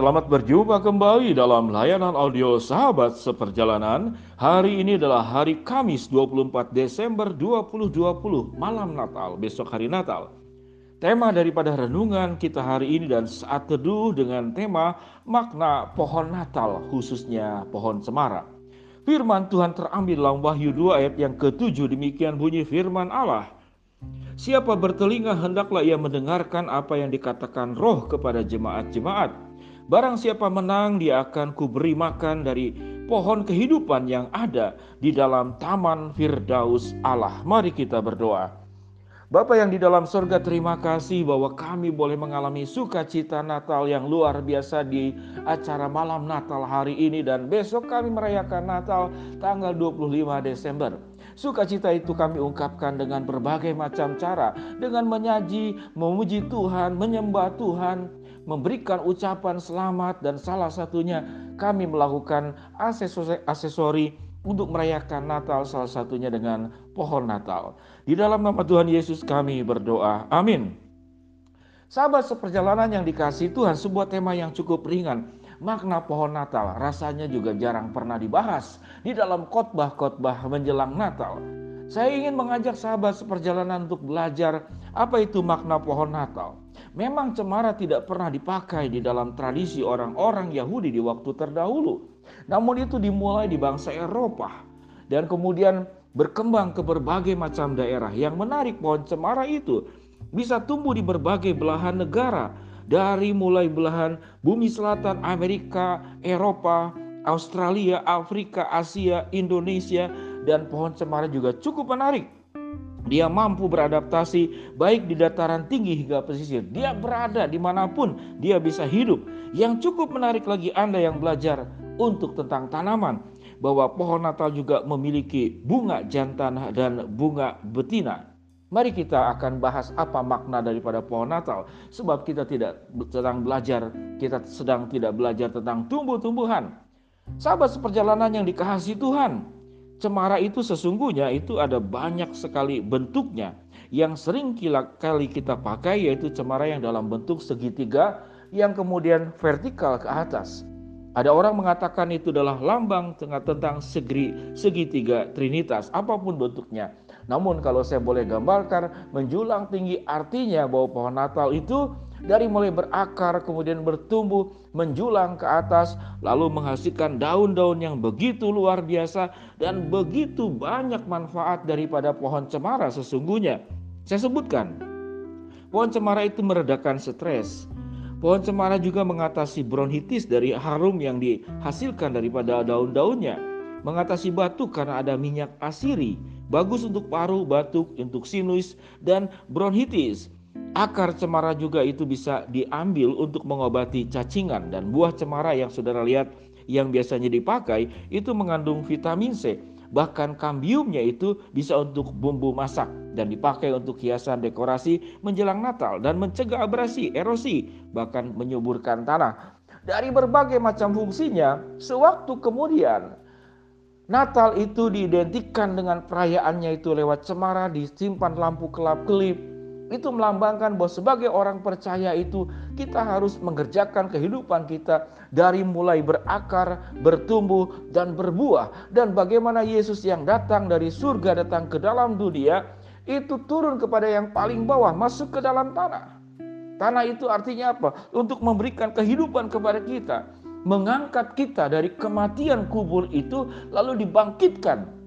Selamat berjumpa kembali dalam layanan audio Sahabat Seperjalanan. Hari ini adalah hari Kamis 24 Desember 2020, malam Natal, besok hari Natal. Tema daripada renungan kita hari ini dan saat teduh dengan tema makna pohon Natal, khususnya pohon cemara. Firman Tuhan terambil dalam Wahyu 2 ayat yang ketujuh demikian bunyi firman Allah. Siapa bertelinga hendaklah ia mendengarkan apa yang dikatakan roh kepada jemaat-jemaat. Barang siapa menang, dia akan kuberi makan dari pohon kehidupan yang ada di dalam taman Firdaus Allah. Mari kita berdoa. Bapak yang di dalam surga terima kasih bahwa kami boleh mengalami sukacita Natal yang luar biasa di acara malam Natal hari ini dan besok kami merayakan Natal tanggal 25 Desember. Sukacita itu kami ungkapkan dengan berbagai macam cara, dengan menyaji, memuji Tuhan, menyembah Tuhan, memberikan ucapan selamat dan salah satunya kami melakukan aksesori, aksesori untuk merayakan Natal salah satunya dengan pohon Natal. Di dalam nama Tuhan Yesus kami berdoa. Amin. Sahabat seperjalanan yang dikasih Tuhan sebuah tema yang cukup ringan. Makna pohon Natal rasanya juga jarang pernah dibahas di dalam khotbah-khotbah menjelang Natal. Saya ingin mengajak sahabat seperjalanan untuk belajar apa itu makna pohon Natal. Memang cemara tidak pernah dipakai di dalam tradisi orang-orang Yahudi di waktu terdahulu. Namun itu dimulai di bangsa Eropa dan kemudian berkembang ke berbagai macam daerah. Yang menarik pohon cemara itu bisa tumbuh di berbagai belahan negara dari mulai belahan bumi selatan Amerika, Eropa, Australia, Afrika, Asia, Indonesia, dan pohon cemara juga cukup menarik. Dia mampu beradaptasi baik di dataran tinggi hingga pesisir. Dia berada di mana pun dia bisa hidup. Yang cukup menarik lagi Anda yang belajar untuk tentang tanaman. Bahwa pohon Natal juga memiliki bunga jantan dan bunga betina. Mari kita akan bahas apa makna daripada pohon Natal. Sebab kita tidak sedang belajar, kita sedang tidak belajar tentang tumbuh-tumbuhan. Sahabat seperjalanan yang dikasihi Tuhan, Cemara itu sesungguhnya itu ada banyak sekali bentuknya. Yang sering kali kita pakai yaitu cemara yang dalam bentuk segitiga yang kemudian vertikal ke atas. Ada orang mengatakan itu adalah lambang tentang segi, segitiga trinitas apa pun bentuknya. Namun kalau saya boleh gambarkan menjulang tinggi artinya bahwa pohon Natal itu dari mulai berakar kemudian bertumbuh menjulang ke atas lalu menghasilkan daun-daun yang begitu luar biasa dan begitu banyak manfaat daripada pohon cemara sesungguhnya. Saya sebutkan. Pohon cemara itu meredakan stres. Pohon cemara juga mengatasi bronkitis dari harum yang dihasilkan daripada daun-daunnya. Mengatasi batuk karena ada minyak asiri. Bagus untuk paru, batuk, untuk sinus, dan bronkitis Akar cemara juga itu bisa diambil untuk mengobati cacingan dan buah cemara yang saudara lihat yang biasanya dipakai itu mengandung vitamin C. Bahkan kambiumnya itu bisa untuk bumbu masak dan dipakai untuk hiasan dekorasi menjelang Natal dan mencegah abrasi, erosi, bahkan menyuburkan tanah. Dari berbagai macam fungsinya, sewaktu kemudian Natal itu diidentikan dengan perayaannya itu lewat cemara, disimpan lampu kelap-kelip, itu melambangkan bahwa sebagai orang percaya itu kita harus mengerjakan kehidupan kita dari mulai berakar, bertumbuh dan berbuah dan bagaimana Yesus yang datang dari surga datang ke dalam dunia itu turun kepada yang paling bawah masuk ke dalam tanah. Tanah itu artinya apa? Untuk memberikan kehidupan kepada kita, mengangkat kita dari kematian kubur itu lalu dibangkitkan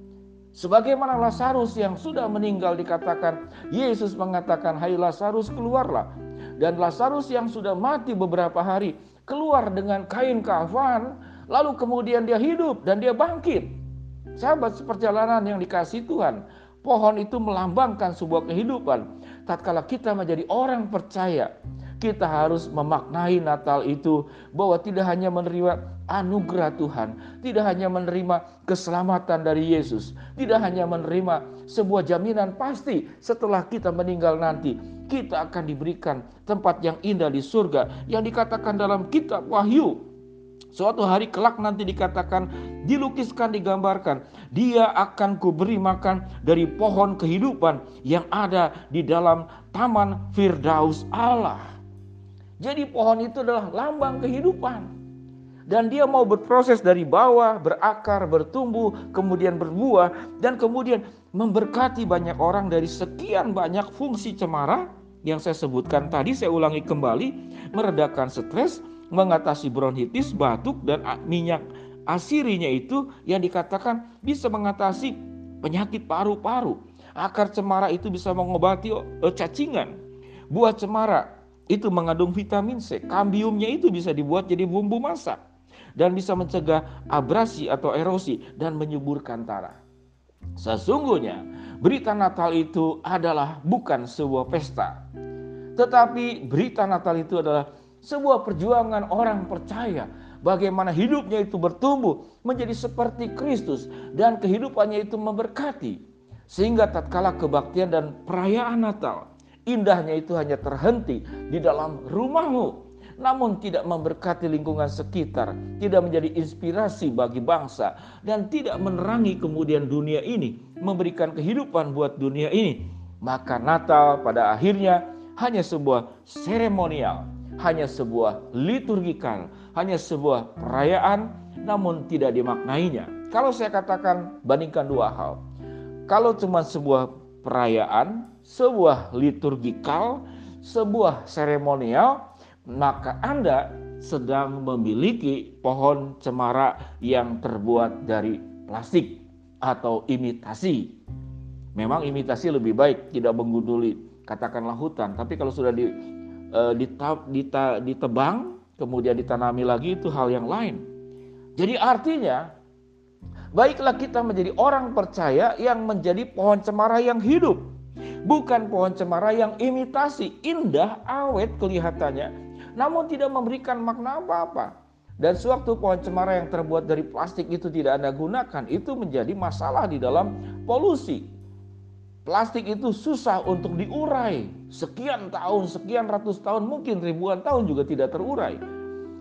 Sebagaimana Lazarus yang sudah meninggal dikatakan, Yesus mengatakan, "Hai Lazarus, keluarlah." Dan Lazarus yang sudah mati beberapa hari keluar dengan kain kafan, lalu kemudian dia hidup dan dia bangkit. Sahabat seperjalanan yang dikasih Tuhan, pohon itu melambangkan sebuah kehidupan. Tatkala kita menjadi orang percaya, kita harus memaknai Natal itu bahwa tidak hanya menerima anugerah Tuhan, tidak hanya menerima keselamatan dari Yesus, tidak hanya menerima sebuah jaminan pasti setelah kita meninggal nanti, kita akan diberikan tempat yang indah di surga yang dikatakan dalam kitab Wahyu. Suatu hari kelak nanti dikatakan, dilukiskan, digambarkan, dia akan kuberi makan dari pohon kehidupan yang ada di dalam taman Firdaus Allah. Jadi pohon itu adalah lambang kehidupan. Dan dia mau berproses dari bawah, berakar, bertumbuh, kemudian berbuah, dan kemudian memberkati banyak orang dari sekian banyak fungsi cemara yang saya sebutkan tadi. Saya ulangi kembali, meredakan stres, mengatasi bronkitis, batuk, dan minyak asirinya itu yang dikatakan bisa mengatasi penyakit paru-paru. Akar cemara itu bisa mengobati eh, cacingan. Buah cemara itu mengandung vitamin C. Kambiumnya itu bisa dibuat jadi bumbu masak dan bisa mencegah abrasi atau erosi dan menyuburkan tanah. Sesungguhnya berita Natal itu adalah bukan sebuah pesta, tetapi berita Natal itu adalah sebuah perjuangan orang percaya bagaimana hidupnya itu bertumbuh menjadi seperti Kristus dan kehidupannya itu memberkati sehingga tatkala kebaktian dan perayaan Natal indahnya itu hanya terhenti di dalam rumahmu. Namun tidak memberkati lingkungan sekitar, tidak menjadi inspirasi bagi bangsa, dan tidak menerangi kemudian dunia ini, memberikan kehidupan buat dunia ini, maka Natal pada akhirnya hanya sebuah seremonial, hanya sebuah liturgikal, hanya sebuah perayaan, namun tidak dimaknainya. Kalau saya katakan bandingkan dua hal, kalau cuma sebuah perayaan, sebuah liturgikal, sebuah seremonial, maka Anda sedang memiliki pohon cemara yang terbuat dari plastik atau imitasi. Memang imitasi lebih baik, tidak menggunduli katakanlah hutan, tapi kalau sudah di, e, dita, dita, ditebang kemudian ditanami lagi itu hal yang lain. Jadi artinya baiklah kita menjadi orang percaya yang menjadi pohon cemara yang hidup. Bukan pohon cemara yang imitasi, indah, awet kelihatannya, namun tidak memberikan makna apa-apa. Dan sewaktu pohon cemara yang terbuat dari plastik itu tidak Anda gunakan, itu menjadi masalah di dalam polusi. Plastik itu susah untuk diurai. Sekian tahun, sekian ratus tahun, mungkin ribuan tahun juga tidak terurai.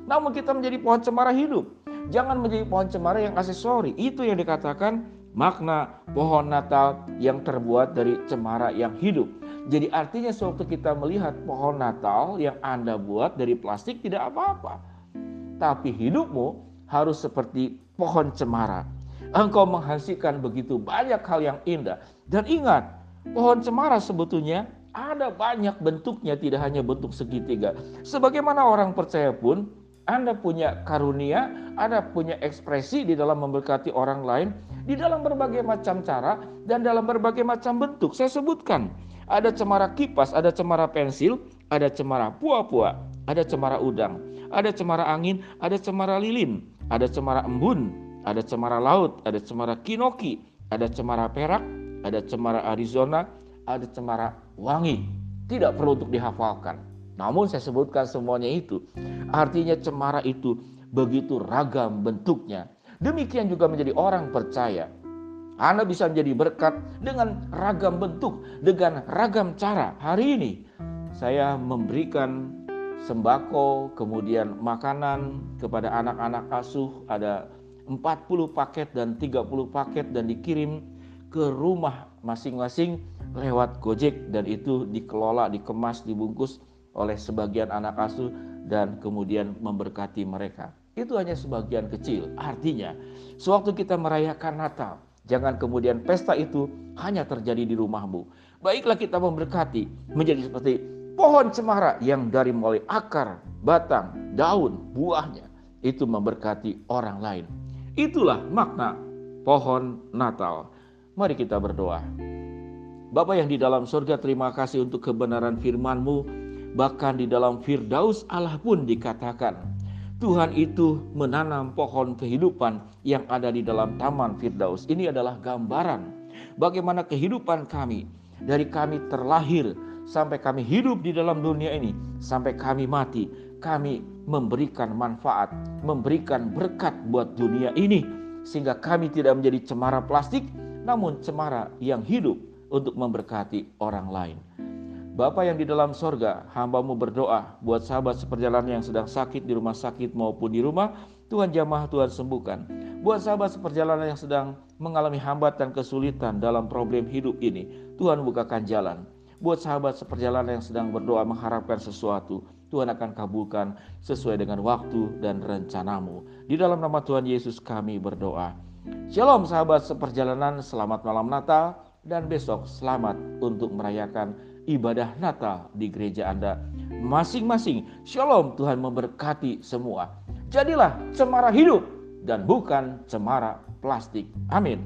Namun kita menjadi pohon cemara hidup. Jangan menjadi pohon cemara yang aksesori. Itu yang dikatakan makna pohon Natal yang terbuat dari cemara yang hidup. Jadi artinya sewaktu kita melihat pohon Natal yang Anda buat dari plastik tidak apa-apa. Tapi hidupmu harus seperti pohon cemara. Engkau menghasilkan begitu banyak hal yang indah. Dan ingat, pohon cemara sebetulnya ada banyak bentuknya, tidak hanya bentuk segitiga. Sebagaimana orang percaya pun, anda punya karunia, Anda punya ekspresi di dalam memberkati orang lain di dalam berbagai macam cara dan dalam berbagai macam bentuk. Saya sebutkan ada cemara kipas, ada cemara pensil, ada cemara pua-pua, ada cemara udang, ada cemara angin, ada cemara lilin, ada cemara embun, ada cemara laut, ada cemara kinoki, ada cemara perak, ada cemara Arizona, ada cemara wangi. Tidak perlu untuk dihafalkan. Namun saya sebutkan semuanya itu. Artinya cemara itu begitu ragam bentuknya. Demikian juga menjadi orang percaya. Anda bisa menjadi berkat dengan ragam bentuk, dengan ragam cara. Hari ini saya memberikan sembako, kemudian makanan kepada anak-anak asuh ada 40 paket dan 30 paket dan dikirim ke rumah masing-masing lewat Gojek dan itu dikelola, dikemas, dibungkus oleh sebagian anak asuh dan kemudian memberkati mereka. Itu hanya sebagian kecil. Artinya, sewaktu kita merayakan Natal, Jangan kemudian pesta itu hanya terjadi di rumahmu. Baiklah kita memberkati menjadi seperti pohon cemara yang dari mulai akar, batang, daun, buahnya itu memberkati orang lain. Itulah makna pohon Natal. Mari kita berdoa. Bapak yang di dalam surga terima kasih untuk kebenaran firman-Mu. Bahkan di dalam Firdaus Allah pun dikatakan Tuhan itu menanam pohon kehidupan yang ada di dalam taman Firdaus. Ini adalah gambaran bagaimana kehidupan kami dari kami terlahir sampai kami hidup di dalam dunia ini, sampai kami mati, kami memberikan manfaat, memberikan berkat buat dunia ini sehingga kami tidak menjadi cemara plastik namun cemara yang hidup untuk memberkati orang lain. Bapa yang di dalam sorga, hambamu berdoa buat sahabat seperjalanan yang sedang sakit di rumah sakit maupun di rumah, Tuhan jamah, Tuhan sembuhkan. Buat sahabat seperjalanan yang sedang mengalami hambatan kesulitan dalam problem hidup ini, Tuhan bukakan jalan. buat sahabat seperjalanan yang sedang berdoa mengharapkan sesuatu. Tuhan akan kabulkan sesuai dengan waktu dan rencanamu. Di dalam nama Tuhan Yesus kami berdoa. Shalom sahabat seperjalanan, selamat malam Natal dan besok selamat untuk merayakan ibadah Natal di gereja Anda masing-masing. Shalom, Tuhan memberkati semua. Jadilah cemara hidup dan bukan cemara plastik. Amin.